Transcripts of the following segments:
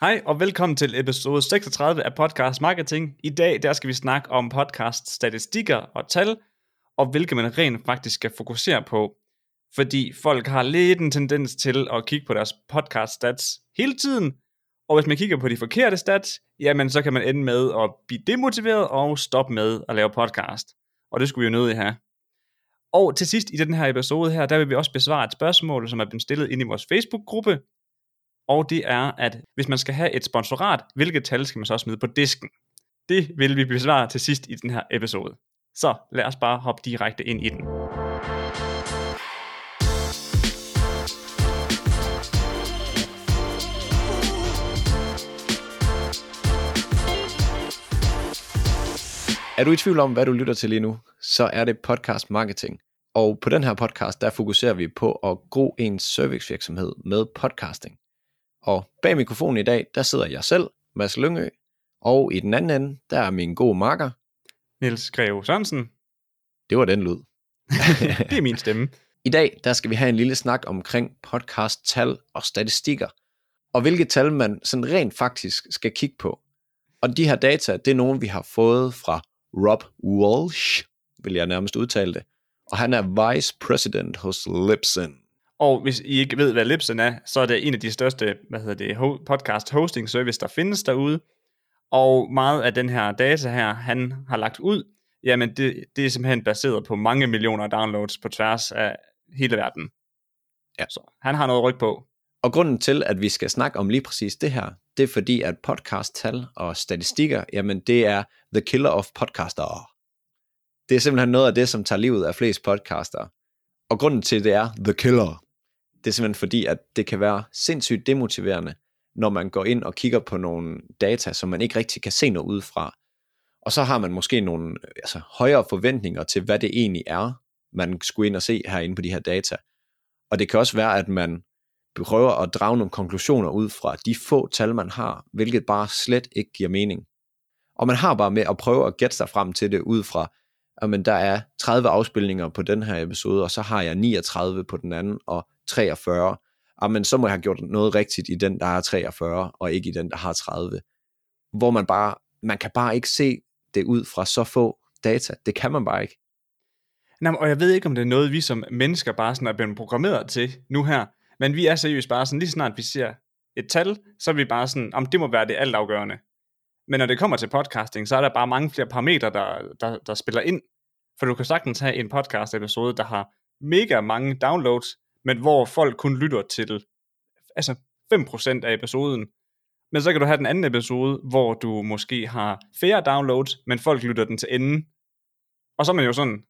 Hej og velkommen til episode 36 af Podcast Marketing. I dag der skal vi snakke om podcast statistikker og tal, og hvilke man rent faktisk skal fokusere på. Fordi folk har lidt en tendens til at kigge på deres podcast stats hele tiden, og hvis man kigger på de forkerte stats, jamen så kan man ende med at blive demotiveret og stoppe med at lave podcast. Og det skulle vi jo nødig have. Og til sidst i den her episode her, der vil vi også besvare et spørgsmål, som er blevet stillet ind i vores Facebook-gruppe, og det er, at hvis man skal have et sponsorat, hvilket tal skal man så smide på disken? Det vil vi besvare til sidst i den her episode. Så lad os bare hoppe direkte ind i den. Er du i tvivl om, hvad du lytter til lige nu, så er det podcast marketing. Og på den her podcast, der fokuserer vi på at gro en servicevirksomhed med podcasting. Og bag mikrofonen i dag, der sidder jeg selv, Mads Lyngø, og i den anden ende, der er min gode makker. Niels Greve Sørensen. Det var den lyd. det er min stemme. I dag, der skal vi have en lille snak omkring podcast-tal og statistikker, og hvilke tal man sådan rent faktisk skal kigge på. Og de her data, det er nogle, vi har fået fra Rob Walsh, vil jeg nærmest udtale det. Og han er vice president hos Libsyn. Og hvis I ikke ved, hvad Libsyn er, så er det en af de største hvad hedder det, podcast hosting service, der findes derude. Og meget af den her data her, han har lagt ud, jamen det, det er simpelthen baseret på mange millioner downloads på tværs af hele verden. Ja. Så han har noget ryg på. Og grunden til, at vi skal snakke om lige præcis det her, det er fordi, at podcast-tal og statistikker, jamen det er the killer of podcaster. Det er simpelthen noget af det, som tager livet af flest podcaster. Og grunden til, det er the killer, det er simpelthen fordi, at det kan være sindssygt demotiverende, når man går ind og kigger på nogle data, som man ikke rigtig kan se noget ud fra. Og så har man måske nogle altså, højere forventninger til, hvad det egentlig er, man skulle ind og se herinde på de her data. Og det kan også være, at man prøver at drage nogle konklusioner ud fra de få tal, man har, hvilket bare slet ikke giver mening. Og man har bare med at prøve at gætte sig frem til det ud fra, at der er 30 afspilninger på den her episode, og så har jeg 39 på den anden, og 43. jamen ah, så må jeg have gjort noget rigtigt i den, der har 43, og ikke i den, der har 30. Hvor man bare, man kan bare ikke se det ud fra så få data. Det kan man bare ikke. Nå, og jeg ved ikke, om det er noget, vi som mennesker bare sådan er blevet programmeret til nu her. Men vi er seriøst bare sådan, lige snart vi ser et tal, så er vi bare sådan, om det må være det altafgørende. Men når det kommer til podcasting, så er der bare mange flere parametre, der, der, der spiller ind. For du kan sagtens have en podcast episode, der har mega mange downloads, men hvor folk kun lytter til altså 5% af episoden. Men så kan du have den anden episode, hvor du måske har færre downloads, men folk lytter den til enden. Og så er man jo sådan,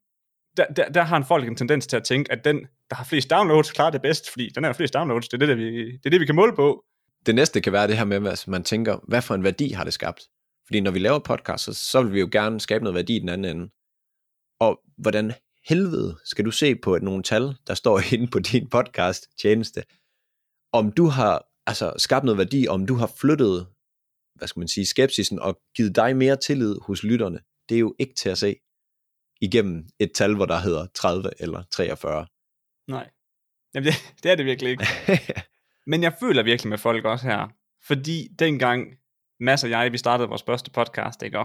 der, der, der har en folk en tendens til at tænke, at den, der har flest downloads, klarer det bedst, fordi den har flest downloads, det er det, der vi, det er det, vi kan måle på. Det næste kan være det her med, at man tænker, hvad for en værdi har det skabt? Fordi når vi laver podcast, så, så vil vi jo gerne skabe noget værdi i den anden ende. Og hvordan helvede skal du se på nogle tal, der står inde på din podcast tjeneste, om du har altså, skabt noget værdi, om du har flyttet, hvad skal man sige, skepsisen og givet dig mere tillid hos lytterne, det er jo ikke til at se igennem et tal, hvor der hedder 30 eller 43. Nej, Jamen det, det er det virkelig ikke. Men jeg føler virkelig med folk også her, fordi dengang Mads og jeg, vi startede vores første podcast, ikke?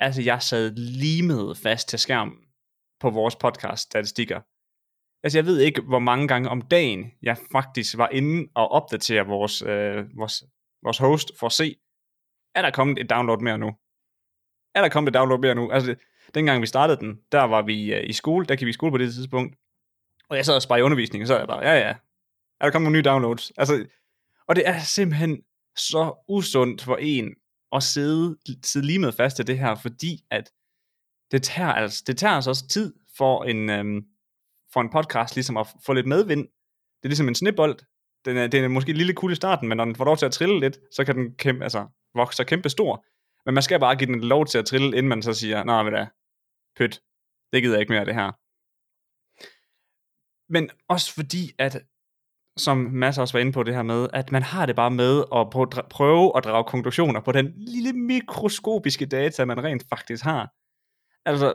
Altså, jeg sad limet fast til skærmen på vores podcast statistikker. Altså, jeg ved ikke, hvor mange gange om dagen, jeg faktisk var inde og opdatere vores, øh, vores, vores host for at se, er der kommet et download mere nu? Er der kommet et download mere nu? Altså, dengang vi startede den, der var vi øh, i skole, der kan vi i skole på det tidspunkt, og jeg sad og i undervisning, og så er jeg bare, ja ja, er der kommet nogle nye downloads? Altså, og det er simpelthen så usundt for en at sidde, sidde lige med fast til det her, fordi at det tager, altså, det tager altså også tid for en, øhm, for en podcast ligesom at få lidt medvind. Det er ligesom en snibbold. Den er, den er måske en lille kul i starten, men når den får lov til at trille lidt, så kan den kæmpe, altså, vokse kæmpe stor. Men man skal bare give den lov til at trille, inden man så siger, nej, ved da, pyt, det gider jeg ikke mere af det her. Men også fordi, at som Mads også var inde på det her med, at man har det bare med at prøve at drage konklusioner på den lille mikroskopiske data, man rent faktisk har. Altså,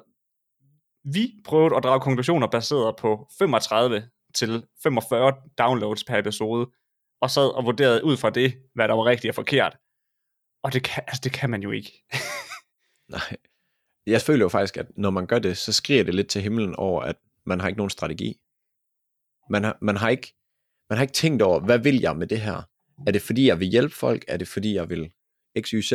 vi prøvede at drage konklusioner baseret på 35 til 45 downloads per episode, og sad og vurderede ud fra det, hvad der var rigtigt og forkert. Og det kan, altså, det kan man jo ikke. Nej. Jeg føler jo faktisk, at når man gør det, så skriger det lidt til himlen over, at man har ikke nogen strategi. Man har, man har, ikke, man har ikke tænkt over, hvad vil jeg med det her? Er det fordi, jeg vil hjælpe folk? Er det fordi, jeg vil x, y, z?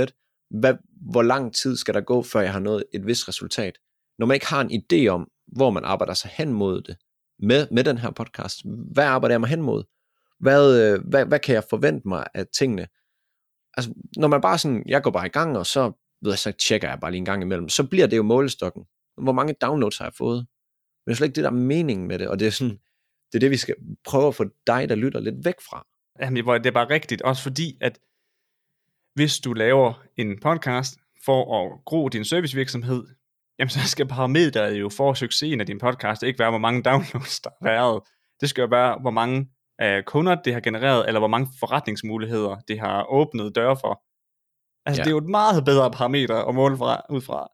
Hvad, hvor lang tid skal der gå, før jeg har nået et vist resultat? Når man ikke har en idé om, hvor man arbejder sig hen mod det, med, med den her podcast, hvad arbejder jeg mig hen mod? Hvad, øh, hvad, hvad kan jeg forvente mig af tingene? Altså, når man bare sådan, jeg går bare i gang, og så, ved jeg, så tjekker jeg bare lige en gang imellem, så bliver det jo målestokken. Hvor mange downloads har jeg fået? Men det er slet ikke det, der er meningen med det, og det er sådan, det er det, vi skal prøve at få dig, der lytter lidt væk fra. Jamen, det er bare rigtigt, også fordi, at hvis du laver en podcast for at gro din servicevirksomhed, jamen så skal parametret jo for succesen af din podcast ikke være, hvor mange downloads der har været. Det skal jo være, hvor mange uh, kunder det har genereret, eller hvor mange forretningsmuligheder det har åbnet døre for. Altså, ja. det er jo et meget bedre parameter at måle fra, ud fra.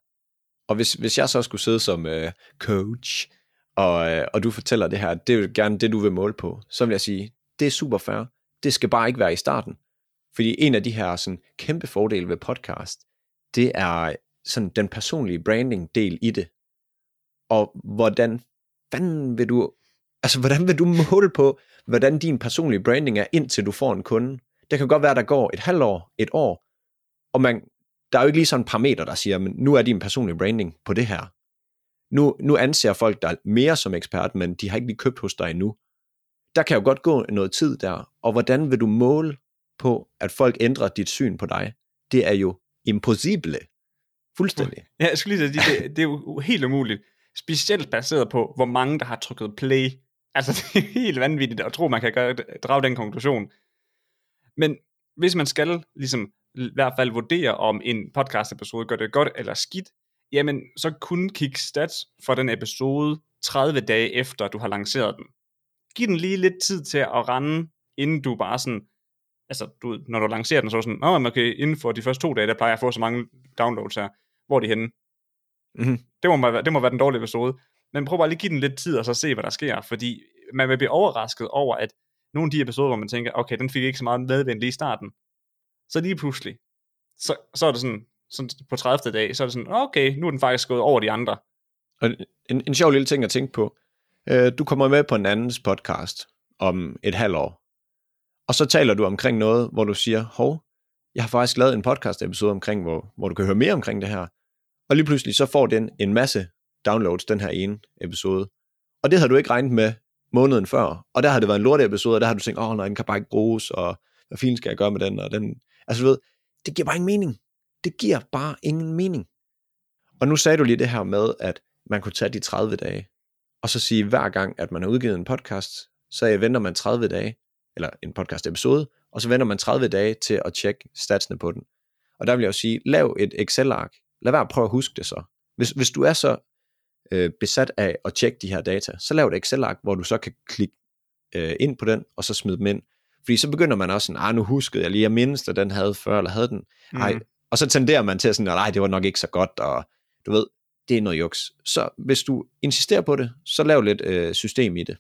Og hvis, hvis jeg så skulle sidde som uh, coach, og, uh, og du fortæller det her, det er jo gerne det, du vil måle på, så vil jeg sige, det er super fair. Det skal bare ikke være i starten. Fordi en af de her sådan, kæmpe fordele ved podcast, det er sådan den personlige branding del i det. Og hvordan fanden vil du, altså hvordan vil du måle på, hvordan din personlige branding er, indtil du får en kunde? Det kan godt være, der går et halvt år, et år, og man, der er jo ikke lige sådan en parameter, der siger, men nu er din personlige branding på det her. Nu, nu anser folk dig mere som ekspert, men de har ikke lige købt hos dig endnu. Der kan jo godt gå noget tid der, og hvordan vil du måle på, at folk ændrer dit syn på dig? Det er jo impossible. Fuldstændig. Ja, jeg skulle lige sige, det, det er jo helt umuligt. Specielt baseret på, hvor mange, der har trykket play. Altså, det er helt vanvittigt at tro, man kan gøre, drage den konklusion. Men hvis man skal ligesom i hvert fald vurdere, om en podcast episode gør det godt eller skidt, jamen så kun kig stats for den episode 30 dage efter, du har lanceret den. Giv den lige lidt tid til at rende, inden du bare sådan, altså du, når du lancerer den, så er sådan, Nå, okay, inden for de første to dage, der plejer jeg at få så mange downloads her. Hvor er de henne? Mm-hmm. Det, må være, det må være den dårlige episode. Men prøv bare lige at give den lidt tid, og så se, hvad der sker. Fordi man vil blive overrasket over, at nogle af de episoder, hvor man tænker, okay, den fik ikke så meget medvind lige i starten. Så lige pludselig, så, så er det sådan, sådan på 30. dag, så er det sådan, okay, nu er den faktisk gået over de andre. Og en, en sjov lille ting at tænke på. Øh, du kommer med på en andens podcast om et halvt år. Og så taler du omkring noget, hvor du siger, hov, jeg har faktisk lavet en podcast episode omkring, hvor, hvor du kan høre mere omkring det her. Og lige pludselig så får den en masse downloads, den her ene episode. Og det havde du ikke regnet med måneden før. Og der har det været en lorte episode, og der har du tænkt, åh oh, nej, den kan bare ikke bruges, og hvad fint skal jeg gøre med den, og den... Altså du ved, det giver bare ingen mening. Det giver bare ingen mening. Og nu sagde du lige det her med, at man kunne tage de 30 dage, og så sige hver gang, at man har udgivet en podcast, så venter man 30 dage, eller en podcast episode, og så venter man 30 dage til at tjekke statsene på den. Og der vil jeg jo sige, lav et Excel-ark. Lad være at prøve at huske det så. Hvis, hvis du er så øh, besat af at tjekke de her data, så lav et Excel-ark, hvor du så kan klikke øh, ind på den, og så smide dem ind. Fordi så begynder man også sådan, ah, nu huskede jeg lige, jeg mindes, at den havde før, eller havde den. Ej, mm. Og så tenderer man til at sådan, nej, det var nok ikke så godt, og du ved, det er noget juks. Så hvis du insisterer på det, så lav lidt øh, system i det.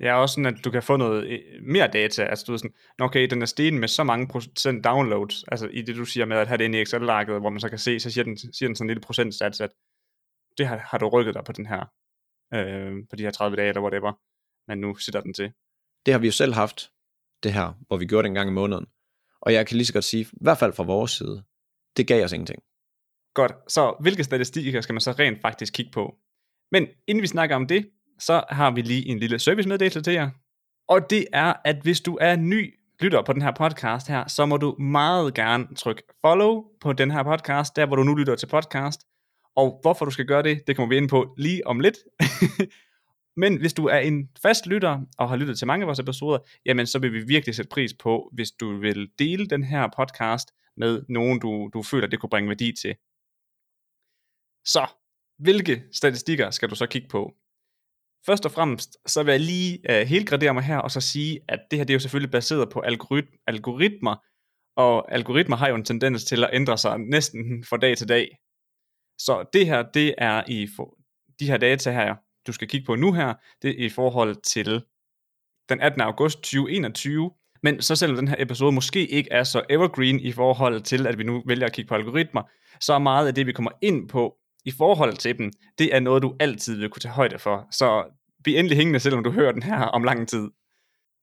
Ja, også sådan, at du kan få noget øh, mere data. Altså, du er sådan, okay, den er stigen med så mange procent downloads. Altså, i det du siger med at have det inde i Excel-arket, hvor man så kan se, så siger den, siger den sådan en lille procentsats, at det har, har du rykket dig på den her, øh, på de her 30 dage, eller whatever, man nu sætter den til. Det har vi jo selv haft, det her, hvor vi gjorde det en gang i måneden. Og jeg kan lige så godt sige, i hvert fald fra vores side, det gav os ingenting. Godt, så hvilke statistikker skal man så rent faktisk kigge på? Men inden vi snakker om det, så har vi lige en lille servicemeddelelse til jer. Og det er, at hvis du er ny lytter på den her podcast her, så må du meget gerne trykke follow på den her podcast, der hvor du nu lytter til podcast. Og hvorfor du skal gøre det, det kommer vi ind på lige om lidt. Men hvis du er en fast lytter og har lyttet til mange af vores episoder, jamen så vil vi virkelig sætte pris på, hvis du vil dele den her podcast med nogen, du, du føler, det kunne bringe værdi til. Så, hvilke statistikker skal du så kigge på? Først og fremmest, så vil jeg lige helt helgradere mig her, og så sige, at det her det er jo selvfølgelig baseret på algorit- algoritmer, og algoritmer har jo en tendens til at ændre sig næsten fra dag til dag. Så det her, det er i for, de her data her, du skal kigge på nu her, det er i forhold til den 18. august 2021, Men så selvom den her episode måske ikke er så evergreen i forhold til, at vi nu vælger at kigge på algoritmer, så er meget af det, vi kommer ind på i forhold til dem, det er noget, du altid vil kunne tage højde for. Så bliv endelig hængende, selvom du hører den her om lang tid.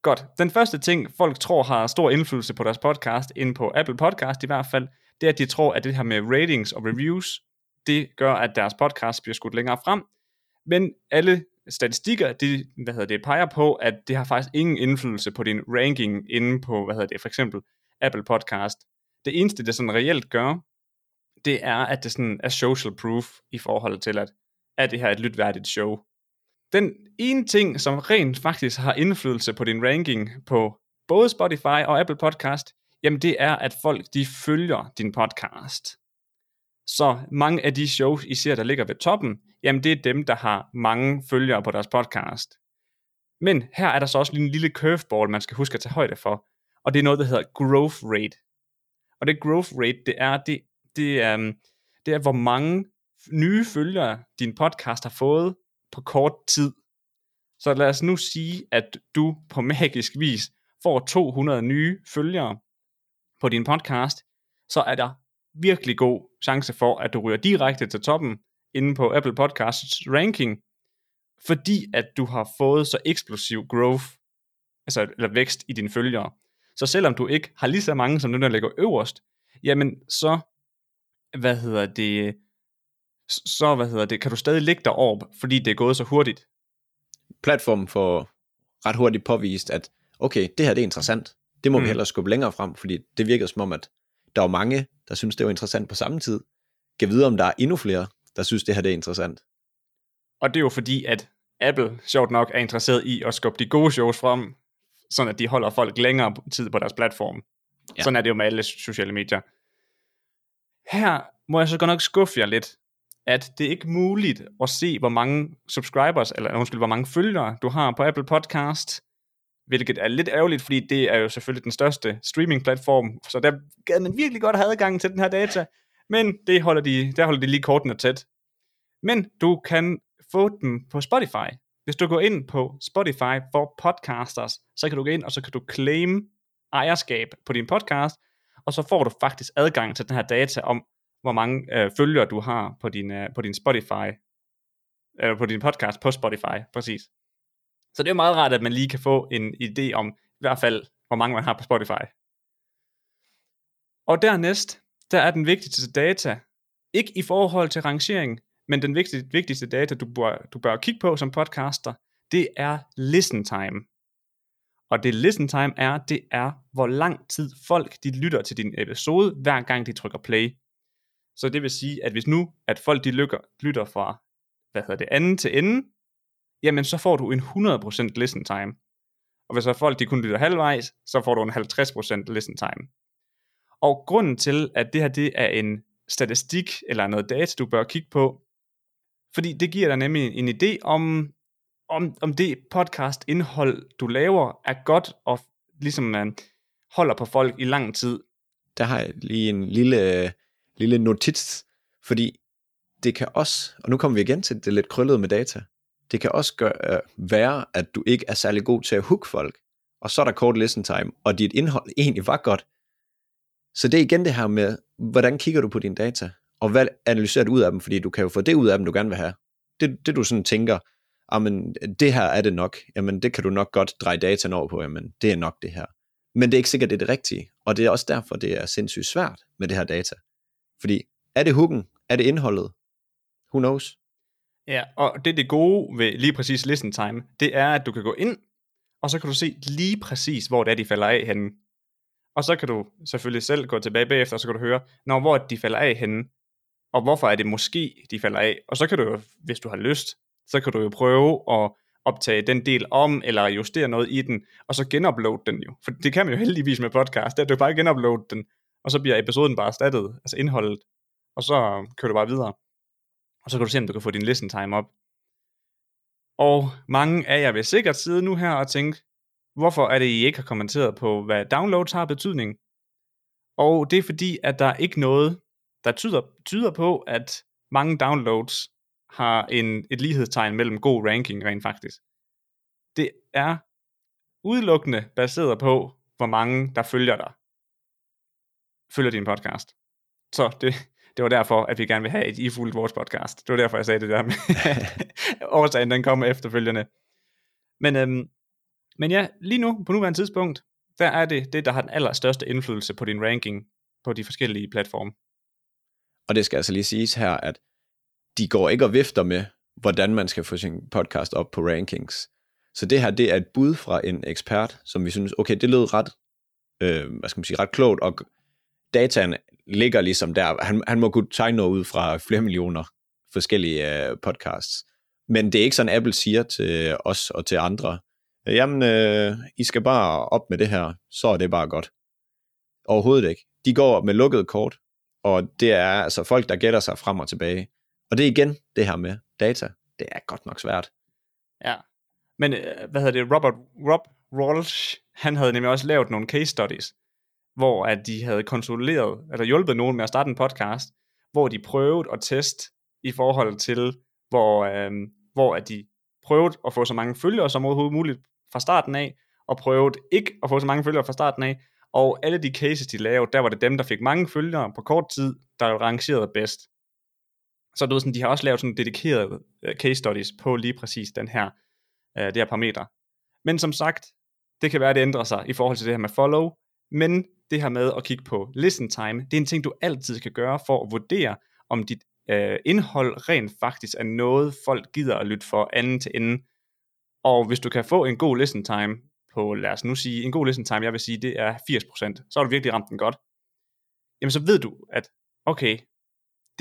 Godt. Den første ting, folk tror har stor indflydelse på deres podcast, ind på Apple Podcast i hvert fald, det er, at de tror, at det her med ratings og reviews, det gør, at deres podcast bliver skudt længere frem. Men alle statistikker, de, hvad hedder det, peger på, at det har faktisk ingen indflydelse på din ranking inde på, hvad hedder det, for eksempel Apple Podcast. Det eneste, det sådan reelt gør, det er, at det sådan er social proof i forhold til, at er det her et lytværdigt show. Den ene ting, som rent faktisk har indflydelse på din ranking på både Spotify og Apple Podcast, jamen det er, at folk de følger din podcast. Så mange af de shows, I ser, der ligger ved toppen, jamen det er dem, der har mange følgere på deres podcast. Men her er der så også en lille curveball, man skal huske at tage højde for, og det er noget, der hedder growth rate. Og det growth rate, det er, det, det er, øhm, det er hvor mange nye følgere din podcast har fået på kort tid. Så lad os nu sige, at du på magisk vis får 200 nye følgere på din podcast, så er der virkelig god chance for, at du ryger direkte til toppen inde på Apple Podcasts ranking, fordi at du har fået så eksplosiv growth, altså eller vækst i dine følgere. Så selvom du ikke har lige så mange som dem, der ligger øverst, jamen så, hvad hedder det, så hvad hedder det, kan du stadig ligge deroppe, fordi det er gået så hurtigt. Platformen får ret hurtigt påvist, at okay, det her det er interessant. Det må mm. vi hellere skubbe længere frem, fordi det virker som om, at der var mange, der synes det var interessant på samme tid. Kan vide, om der er endnu flere, der synes det her det er interessant. Og det er jo fordi, at Apple, sjovt nok, er interesseret i at skubbe de gode shows frem, sådan at de holder folk længere tid på deres platform. Ja. Sådan er det jo med alle sociale medier. Her må jeg så godt nok skuffe jer lidt, at det er ikke muligt at se, hvor mange subscribers, eller undskyld, hvor mange følgere du har på Apple Podcast, hvilket er lidt ærgerligt, fordi det er jo selvfølgelig den største streaming-platform, så der gad man virkelig godt have adgang til den her data, men det holder de, der holder de lige kortene tæt. Men du kan få den på Spotify. Hvis du går ind på Spotify for podcasters, så kan du gå ind, og så kan du claim ejerskab på din podcast, og så får du faktisk adgang til den her data om, hvor mange øh, følgere du har på din, øh, på din Spotify, eller på din podcast på Spotify, præcis. Så det er meget rart, at man lige kan få en idé om, i hvert fald, hvor mange man har på Spotify. Og dernæst, der er den vigtigste data, ikke i forhold til rangering, men den vigtigste, vigtigste data, du bør, du bør kigge på som podcaster, det er listen time. Og det listen time er, det er, hvor lang tid folk de lytter til din episode, hver gang de trykker play. Så det vil sige, at hvis nu, at folk de lytter, lytter fra, hvad hedder det, anden til ende, jamen så får du en 100% listen time. Og hvis så folk de kun lytter halvvejs, så får du en 50% listen time. Og grunden til, at det her det er en statistik eller noget data, du bør kigge på, fordi det giver dig nemlig en idé om, om, om det podcast indhold, du laver, er godt og ligesom man holder på folk i lang tid. Der har jeg lige en lille, lille notits, fordi det kan også, og nu kommer vi igen til det lidt krøllede med data, det kan også gøre, øh, være, at du ikke er særlig god til at hook folk, og så er der kort listen time, og dit indhold egentlig var godt. Så det er igen det her med, hvordan kigger du på dine data, og hvad analyserer du ud af dem, fordi du kan jo få det ud af dem, du gerne vil have. Det, det du sådan tænker, jamen det her er det nok, jamen det kan du nok godt dreje dataen over på, jamen det er nok det her. Men det er ikke sikkert, det er det rigtige, og det er også derfor, det er sindssygt svært med det her data. Fordi er det hooken? Er det indholdet? Who knows? Ja, og det er det gode ved lige præcis listen time, det er, at du kan gå ind, og så kan du se lige præcis, hvor det er, de falder af henne. Og så kan du selvfølgelig selv gå tilbage bagefter, og så kan du høre, når hvor de falder af henne, og hvorfor er det måske, de falder af. Og så kan du hvis du har lyst, så kan du jo prøve at optage den del om, eller justere noget i den, og så genuploade den jo. For det kan man jo heldigvis med podcast, det er, at du bare genuploade den, og så bliver episoden bare erstattet, altså indholdet, og så kører du bare videre og så kan du se, om du kan få din listen time op. Og mange af jer vil sikkert sidde nu her og tænke, hvorfor er det, I ikke har kommenteret på, hvad downloads har betydning? Og det er fordi, at der er ikke noget, der tyder, tyder på, at mange downloads har en, et lighedstegn mellem god ranking rent faktisk. Det er udelukkende baseret på, hvor mange der følger dig, følger din podcast. Så det, det var derfor, at vi gerne vil have et i fuldt vores podcast. Det var derfor, jeg sagde det der med, årsagen den kommer efterfølgende. Men, øhm, men ja, lige nu, på nuværende tidspunkt, der er det det, der har den allerstørste indflydelse på din ranking på de forskellige platforme. Og det skal altså lige siges her, at de går ikke og vifter med, hvordan man skal få sin podcast op på rankings. Så det her, det er et bud fra en ekspert, som vi synes, okay, det lød ret, øh, hvad skal man sige, ret klogt, og dataen ligger ligesom der. Han, han må kunne tegne noget ud fra flere millioner forskellige øh, podcasts. Men det er ikke sådan, Apple siger til os og til andre, øh, jamen, øh, I skal bare op med det her, så er det bare godt. Overhovedet ikke. De går med lukket kort, og det er altså folk, der gætter sig frem og tilbage. Og det er igen det her med data. Det er godt nok svært. Ja. Men øh, hvad hedder det? Robert Rob Walsh, han havde nemlig også lavet nogle case studies, hvor at de havde konsolideret, eller hjulpet nogen med at starte en podcast, hvor de prøvede at teste i forhold til, hvor, øh, hvor at de prøvede at få så mange følgere som overhovedet muligt fra starten af, og prøvede ikke at få så mange følgere fra starten af, og alle de cases, de lavede, der var det dem, der fik mange følgere på kort tid, der rangerede bedst. Så du ved, sådan, de har også lavet sådan dedikerede øh, case studies på lige præcis den her, øh, det her parameter. Men som sagt, det kan være, at det ændrer sig i forhold til det her med follow, men det her med at kigge på listen time, det er en ting, du altid kan gøre for at vurdere, om dit øh, indhold rent faktisk er noget, folk gider at lytte for anden til anden. Og hvis du kan få en god listen time på, lad os nu sige, en god listen time, jeg vil sige, det er 80%, så har du virkelig ramt den godt. Jamen så ved du, at okay,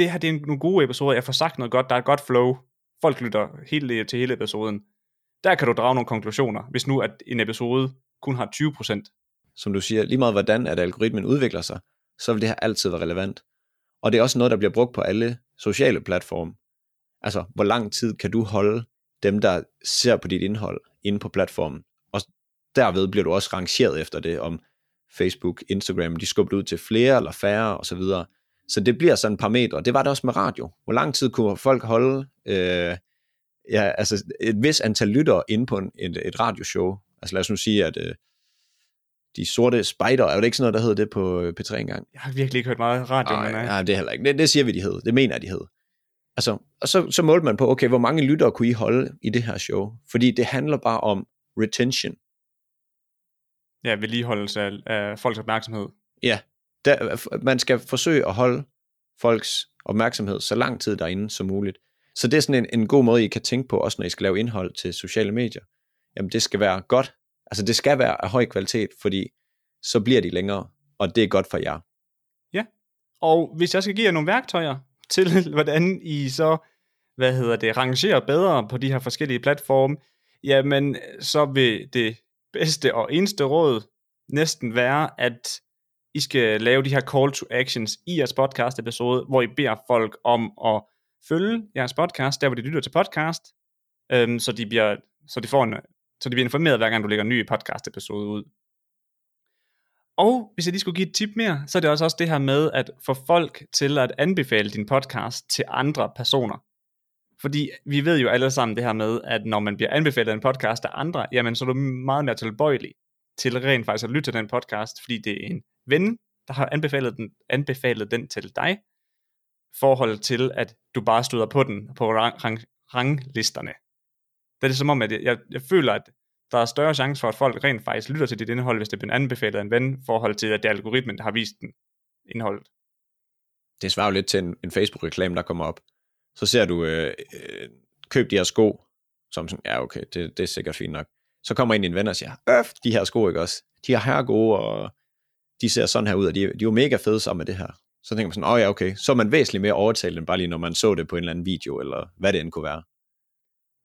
det her det er nogle gode episoder, jeg får sagt noget godt, der er et godt flow, folk lytter helt øh, til hele episoden. Der kan du drage nogle konklusioner, hvis nu at en episode kun har 20%. Som du siger, lige meget hvordan at algoritmen udvikler sig, så vil det her altid være relevant. Og det er også noget, der bliver brugt på alle sociale platforme. Altså, hvor lang tid kan du holde dem, der ser på dit indhold inde på platformen? Og derved bliver du også rangeret efter det, om Facebook, Instagram, de skubber ud til flere eller færre osv. Så det bliver sådan et par meter. Det var det også med radio. Hvor lang tid kunne folk holde øh, ja, altså et vis antal lyttere inde på en, et, et radioshow? Altså lad os nu sige, at øh, de sorte spider, er det ikke sådan noget, der hedder det på øh, P3 engang? Jeg har virkelig ikke hørt meget radio, Ej, men nej. nej, det er heller ikke. Det, det siger vi, de hed. Det mener jeg, de hed. Altså, og så, så målte man på, okay, hvor mange lyttere kunne I holde i det her show? Fordi det handler bare om retention. Ja, vedligeholdelse af, af folks opmærksomhed. Ja, der, man skal forsøge at holde folks opmærksomhed så lang tid derinde som muligt. Så det er sådan en, en god måde, I kan tænke på, også når I skal lave indhold til sociale medier. Jamen det skal være godt, altså det skal være af høj kvalitet, fordi så bliver de længere, og det er godt for jer. Ja, og hvis jeg skal give jer nogle værktøjer til, hvordan I så, hvad hedder det, rangerer bedre på de her forskellige platforme, jamen så vil det bedste og eneste råd næsten være, at i skal lave de her call to actions i jeres podcast episode, hvor I beder folk om at følge jeres podcast, der hvor de lytter til podcast, øhm, så, de bliver, så, de får en, så de bliver informeret, hver gang du lægger en ny podcast episode ud. Og hvis jeg lige skulle give et tip mere, så er det også, også det her med at få folk til at anbefale din podcast til andre personer. Fordi vi ved jo alle sammen det her med, at når man bliver anbefalet en podcast af andre, jamen så er du meget mere tilbøjelig til rent faktisk at lytte til den podcast, fordi det er en ven, der har anbefalet den, anbefalet den til dig, forhold til, at du bare støder på den på rang, rang, ranglisterne. Det er det som om, at jeg, jeg føler, at der er større chance for, at folk rent faktisk lytter til dit indhold, hvis det bliver anbefalet af en ven, forhold til, at det er algoritmen, der har vist den indholdet. Det svarer jo lidt til en, en Facebook-reklame, der kommer op. Så ser du, øh, øh, køb de her sko, som sådan, ja okay, det, det er sikkert fint nok. Så kommer en din ven og siger, øf, de her sko ikke også? De er her gode, og de ser sådan her ud, og de, de er jo mega fede sammen med det her. Så tænker man sådan, åh oh, ja, okay, så er man væsentligt mere overtalt, end bare lige når man så det på en eller anden video, eller hvad det end kunne være.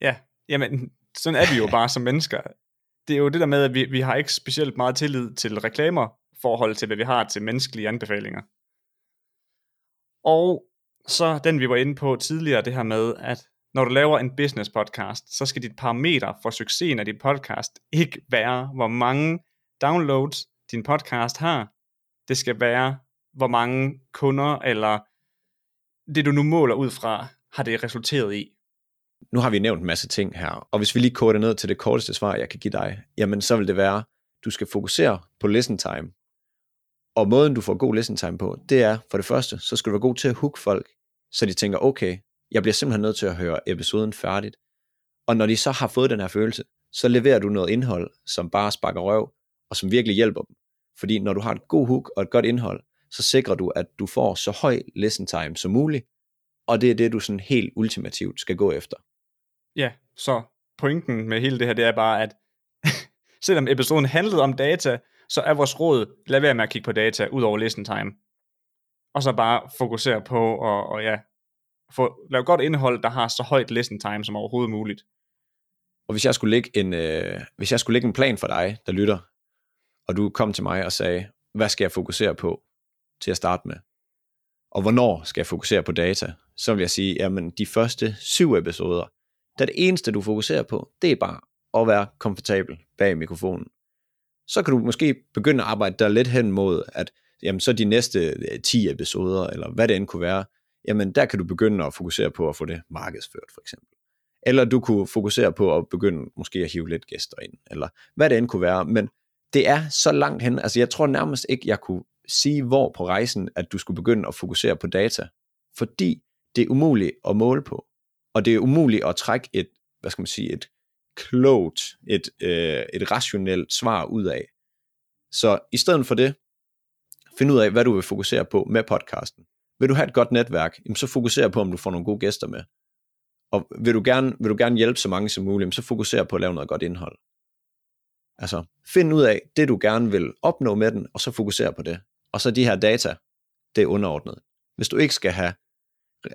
Ja, jamen, sådan er vi jo bare som mennesker. Det er jo det der med, at vi, vi har ikke specielt meget tillid til reklamer, forhold til, hvad vi har til menneskelige anbefalinger. Og så den, vi var inde på tidligere, det her med, at når du laver en business podcast, så skal dit parameter for succesen af dit podcast ikke være, hvor mange downloads din podcast har. Det skal være, hvor mange kunder, eller det du nu måler ud fra, har det resulteret i. Nu har vi nævnt en masse ting her, og hvis vi lige koder ned til det korteste svar, jeg kan give dig, jamen så vil det være, du skal fokusere på listen time. Og måden, du får god listen time på, det er for det første, så skal du være god til at hook folk, så de tænker, okay, jeg bliver simpelthen nødt til at høre episoden færdigt. Og når de så har fået den her følelse, så leverer du noget indhold, som bare sparker røv, og som virkelig hjælper dem. Fordi når du har et god hook og et godt indhold, så sikrer du, at du får så høj listen time som muligt, og det er det, du sådan helt ultimativt skal gå efter. Ja, så pointen med hele det her, det er bare, at selvom episoden handlede om data, så er vores råd, lad være med at kigge på data, ud over listen time. Og så bare fokusere på, og, og ja, få, lave godt indhold, der har så højt listen time som overhovedet muligt. Og hvis jeg skulle lægge en, øh, hvis jeg skulle lægge en plan for dig, der lytter, og du kom til mig og sagde, hvad skal jeg fokusere på til at starte med? Og hvornår skal jeg fokusere på data? Så vil jeg sige, jamen de første syv episoder, der det eneste du fokuserer på, det er bare at være komfortabel bag mikrofonen. Så kan du måske begynde at arbejde der lidt hen mod, at jamen, så de næste øh, 10 episoder, eller hvad det end kunne være, jamen der kan du begynde at fokusere på at få det markedsført for eksempel. Eller du kunne fokusere på at begynde måske at hive lidt gæster ind, eller hvad det end kunne være. Men det er så langt hen, altså jeg tror nærmest ikke, jeg kunne sige, hvor på rejsen, at du skulle begynde at fokusere på data, fordi det er umuligt at måle på, og det er umuligt at trække et, hvad skal man sige, et klogt, et, øh, et rationelt svar ud af. Så i stedet for det, find ud af, hvad du vil fokusere på med podcasten. Vil du have et godt netværk, så fokuser på, om du får nogle gode gæster med. Og vil du gerne, vil du gerne hjælpe så mange som muligt, så fokuser på at lave noget godt indhold. Altså, find ud af det, du gerne vil opnå med den, og så fokusere på det. Og så de her data, det er underordnet. Hvis du ikke skal have,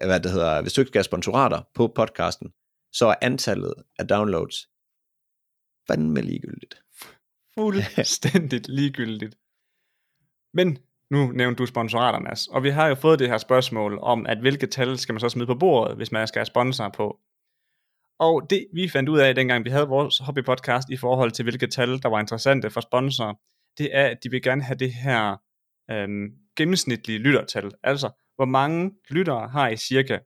hvad det hedder, hvis du ikke skal have sponsorater på podcasten, så er antallet af downloads fandme ligegyldigt. Fuldstændigt ligegyldigt. Men nu nævnte du sponsorater, Mads, og vi har jo fået det her spørgsmål om, at hvilke tal skal man så smide på bordet, hvis man skal have sponsorer på. Og det vi fandt ud af, dengang vi havde vores hobbypodcast i forhold til, hvilke tal, der var interessante for sponsorer, det er, at de vil gerne have det her øhm, gennemsnitlige lyttertal. Altså, hvor mange lyttere har I cirka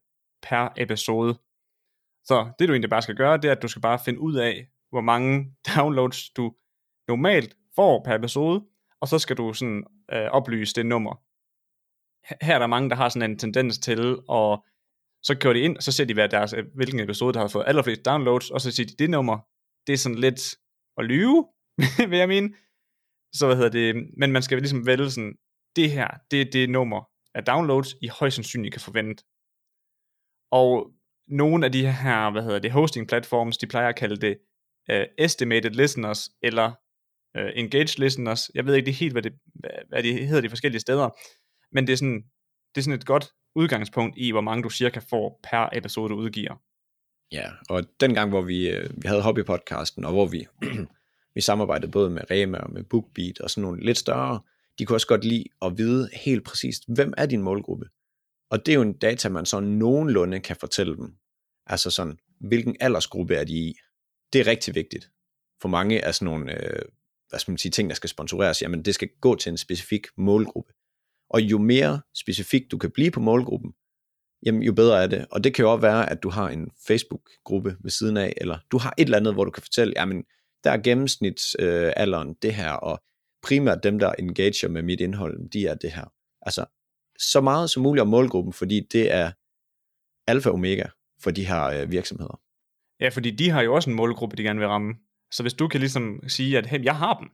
per episode. Så det du egentlig bare skal gøre, det er, at du skal bare finde ud af, hvor mange downloads du normalt får per episode, og så skal du sådan øh, oplyse det nummer. Her er der mange, der har sådan en tendens til at så kører de ind, og så ser de, hvad deres, øh, hvilken episode, der har fået allerflest downloads, og så siger de, det nummer, det er sådan lidt at lyve, vil jeg mene. Så hvad hedder det, men man skal ligesom vælge sådan, det her, det er det nummer af downloads, I højst sandsynligt kan forvente. Og nogle af de her, hvad hedder det, hosting platforms, de plejer at kalde det uh, estimated listeners, eller uh, engaged listeners. Jeg ved ikke det helt, hvad, det, hvad, hvad de hedder de forskellige steder, men det er sådan, det er sådan et godt udgangspunkt i, hvor mange du cirka får per episode, du udgiver. Ja, og den gang, hvor vi, øh, vi havde hobbypodcasten, og hvor vi, vi samarbejdede både med Rema og med BookBeat og sådan nogle lidt større, de kunne også godt lide at vide helt præcist, hvem er din målgruppe? Og det er jo en data, man så nogenlunde kan fortælle dem. Altså sådan, hvilken aldersgruppe er de i? Det er rigtig vigtigt. For mange af sådan nogle, øh, hvad skal man sige, ting, der skal sponsoreres, jamen det skal gå til en specifik målgruppe. Og jo mere specifikt du kan blive på målgruppen, jamen jo bedre er det. Og det kan jo også være, at du har en Facebook-gruppe ved siden af, eller du har et eller andet, hvor du kan fortælle, jamen der er gennemsnitsalderen øh, det her, og primært dem, der engager med mit indhold, de er det her. Altså, så meget som muligt om målgruppen, fordi det er alfa og omega for de her øh, virksomheder. Ja, fordi de har jo også en målgruppe, de gerne vil ramme. Så hvis du kan ligesom sige, at hey, jeg har dem,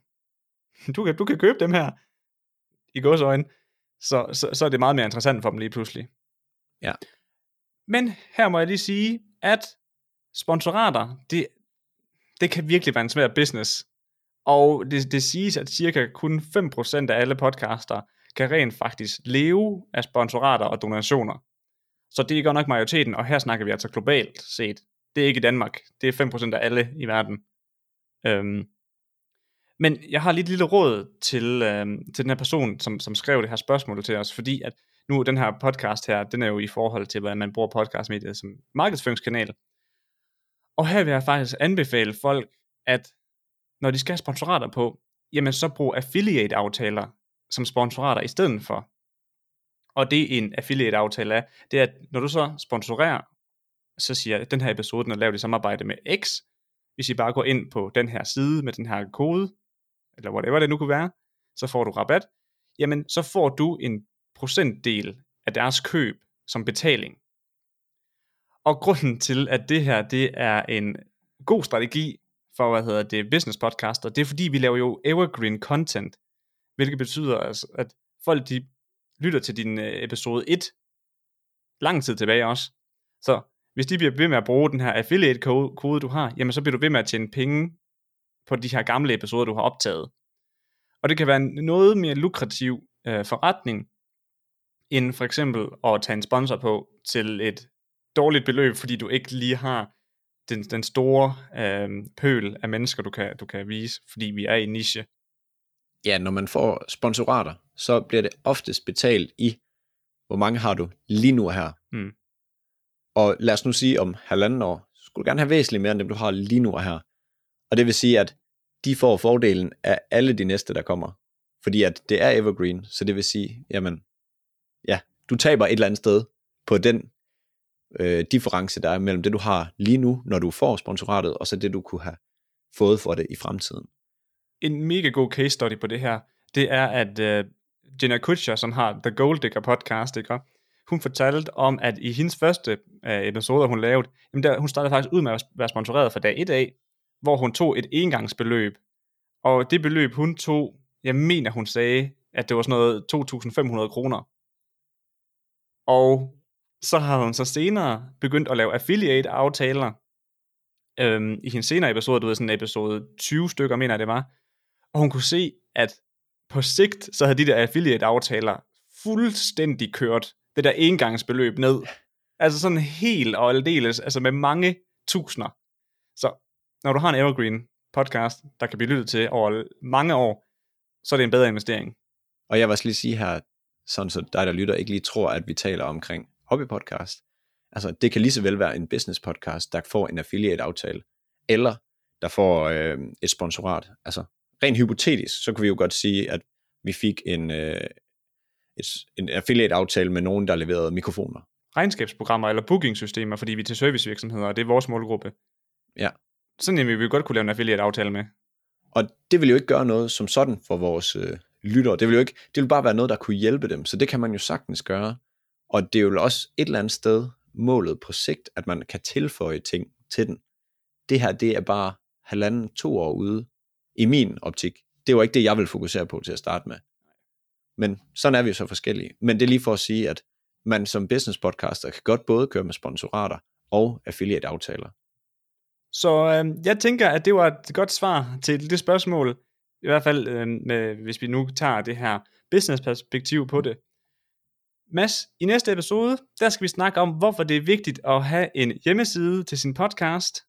du kan, du kan købe dem her, i øjne, så, så, så er det meget mere interessant for dem lige pludselig. Ja. Men her må jeg lige sige, at sponsorater, det, det kan virkelig være en svær business. Og det, det siges, at cirka kun 5% af alle podcaster kan rent faktisk leve af sponsorater og donationer. Så det er godt nok majoriteten, og her snakker vi altså globalt set. Det er ikke i Danmark, det er 5% af alle i verden. Øhm, men jeg har lige et lille råd til, øh, til den her person, som, som skrev det her spørgsmål til os, fordi at nu den her podcast her, den er jo i forhold til, hvordan man bruger podcastmediet som markedsføringskanal. Og her vil jeg faktisk anbefale folk, at når de skal have sponsorater på, jamen så brug affiliate-aftaler som sponsorater i stedet for. Og det en affiliate-aftale er, det er, at når du så sponsorerer, så siger jeg, at den her episode den er lavet i samarbejde med X. Hvis I bare går ind på den her side med den her kode, eller whatever det nu kunne være, så får du rabat, jamen så får du en procentdel af deres køb som betaling. Og grunden til, at det her det er en god strategi for, hvad hedder det, business podcaster, det er fordi, vi laver jo evergreen content, hvilket betyder, altså, at folk de lytter til din øh, episode 1 lang tid tilbage også. Så hvis de bliver ved med at bruge den her affiliate kode, du har, jamen så bliver du ved med at tjene penge på de her gamle episoder, du har optaget. Og det kan være en noget mere lukrativ øh, forretning, end for eksempel at tage en sponsor på til et dårligt beløb, fordi du ikke lige har den, den store øh, pøl af mennesker, du kan, du kan vise, fordi vi er i niche. Ja, når man får sponsorater, så bliver det oftest betalt i, hvor mange har du lige nu her. Mm. Og lad os nu sige, om halvanden år, så skulle du gerne have væsentligt mere end dem, du har lige nu her. Og det vil sige, at de får fordelen af alle de næste, der kommer. Fordi at det er evergreen, så det vil sige, jamen, ja, du taber et eller andet sted på den øh, difference, der er mellem det, du har lige nu, når du får sponsoratet, og så det, du kunne have fået for det i fremtiden. En mega god case study på det her, det er, at øh, Jenna Kutcher, som har The Gold Digger podcast, ikke? hun fortalte om, at i hendes første øh, episode, hun lavede, jamen der, hun startede faktisk ud med at være sponsoreret fra dag 1 af, hvor hun tog et engangsbeløb. Og det beløb, hun tog, jeg mener, hun sagde, at det var sådan noget 2.500 kroner. Og så har hun så senere begyndt at lave affiliate-aftaler. Øhm, I hendes senere episode, du ved sådan episode 20 stykker, mener jeg det var. Og hun kunne se, at på sigt, så havde de der affiliate-aftaler fuldstændig kørt det der engangsbeløb ned. Altså sådan helt og aldeles, altså med mange tusinder. Så når du har en evergreen podcast, der kan blive lyttet til over mange år, så er det en bedre investering. Og jeg vil også lige sige her, sådan så dig der lytter ikke lige tror, at vi taler omkring hobbypodcast. Altså det kan lige så vel være en business podcast, der får en affiliate aftale, eller der får øh, et sponsorat. Altså rent hypotetisk, så kan vi jo godt sige, at vi fik en, øh, et, en affiliate-aftale med nogen, der leverede mikrofoner. Regnskabsprogrammer eller bookingsystemer, fordi vi er til servicevirksomheder, og det er vores målgruppe. Ja. Sådan en vi godt kunne lave en affiliate-aftale med. Og det vil jo ikke gøre noget som sådan for vores øh, lyttere. Det vil jo ikke, det vil bare være noget, der kunne hjælpe dem. Så det kan man jo sagtens gøre. Og det er jo også et eller andet sted målet på sigt, at man kan tilføje ting til den. Det her, det er bare halvanden, to år ude, i min optik. Det var ikke det, jeg vil fokusere på til at starte med. Men sådan er vi jo så forskellige. Men det er lige for at sige, at man som business podcaster kan godt både køre med sponsorater og affiliate aftaler. Så øh, jeg tænker, at det var et godt svar til det spørgsmål, i hvert fald øh, med, hvis vi nu tager det her business perspektiv på det. Mads, i næste episode, der skal vi snakke om, hvorfor det er vigtigt at have en hjemmeside til sin podcast,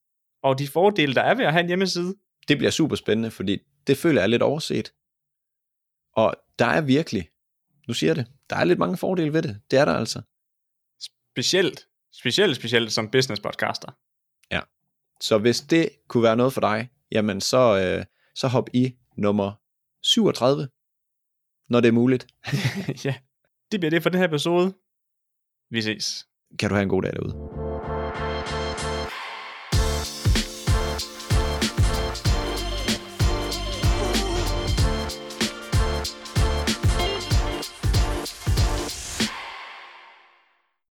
og de fordele, der er ved at have en hjemmeside. Det bliver super spændende, fordi det føler jeg er lidt overset. Og der er virkelig, nu siger det, der er lidt mange fordele ved det. Det er der altså. Specielt, specielt, specielt som business podcaster. Så hvis det kunne være noget for dig, jamen så, øh, så hop i nummer 37, når det er muligt. ja, det bliver det for den her episode. Vi ses. Kan du have en god dag derude.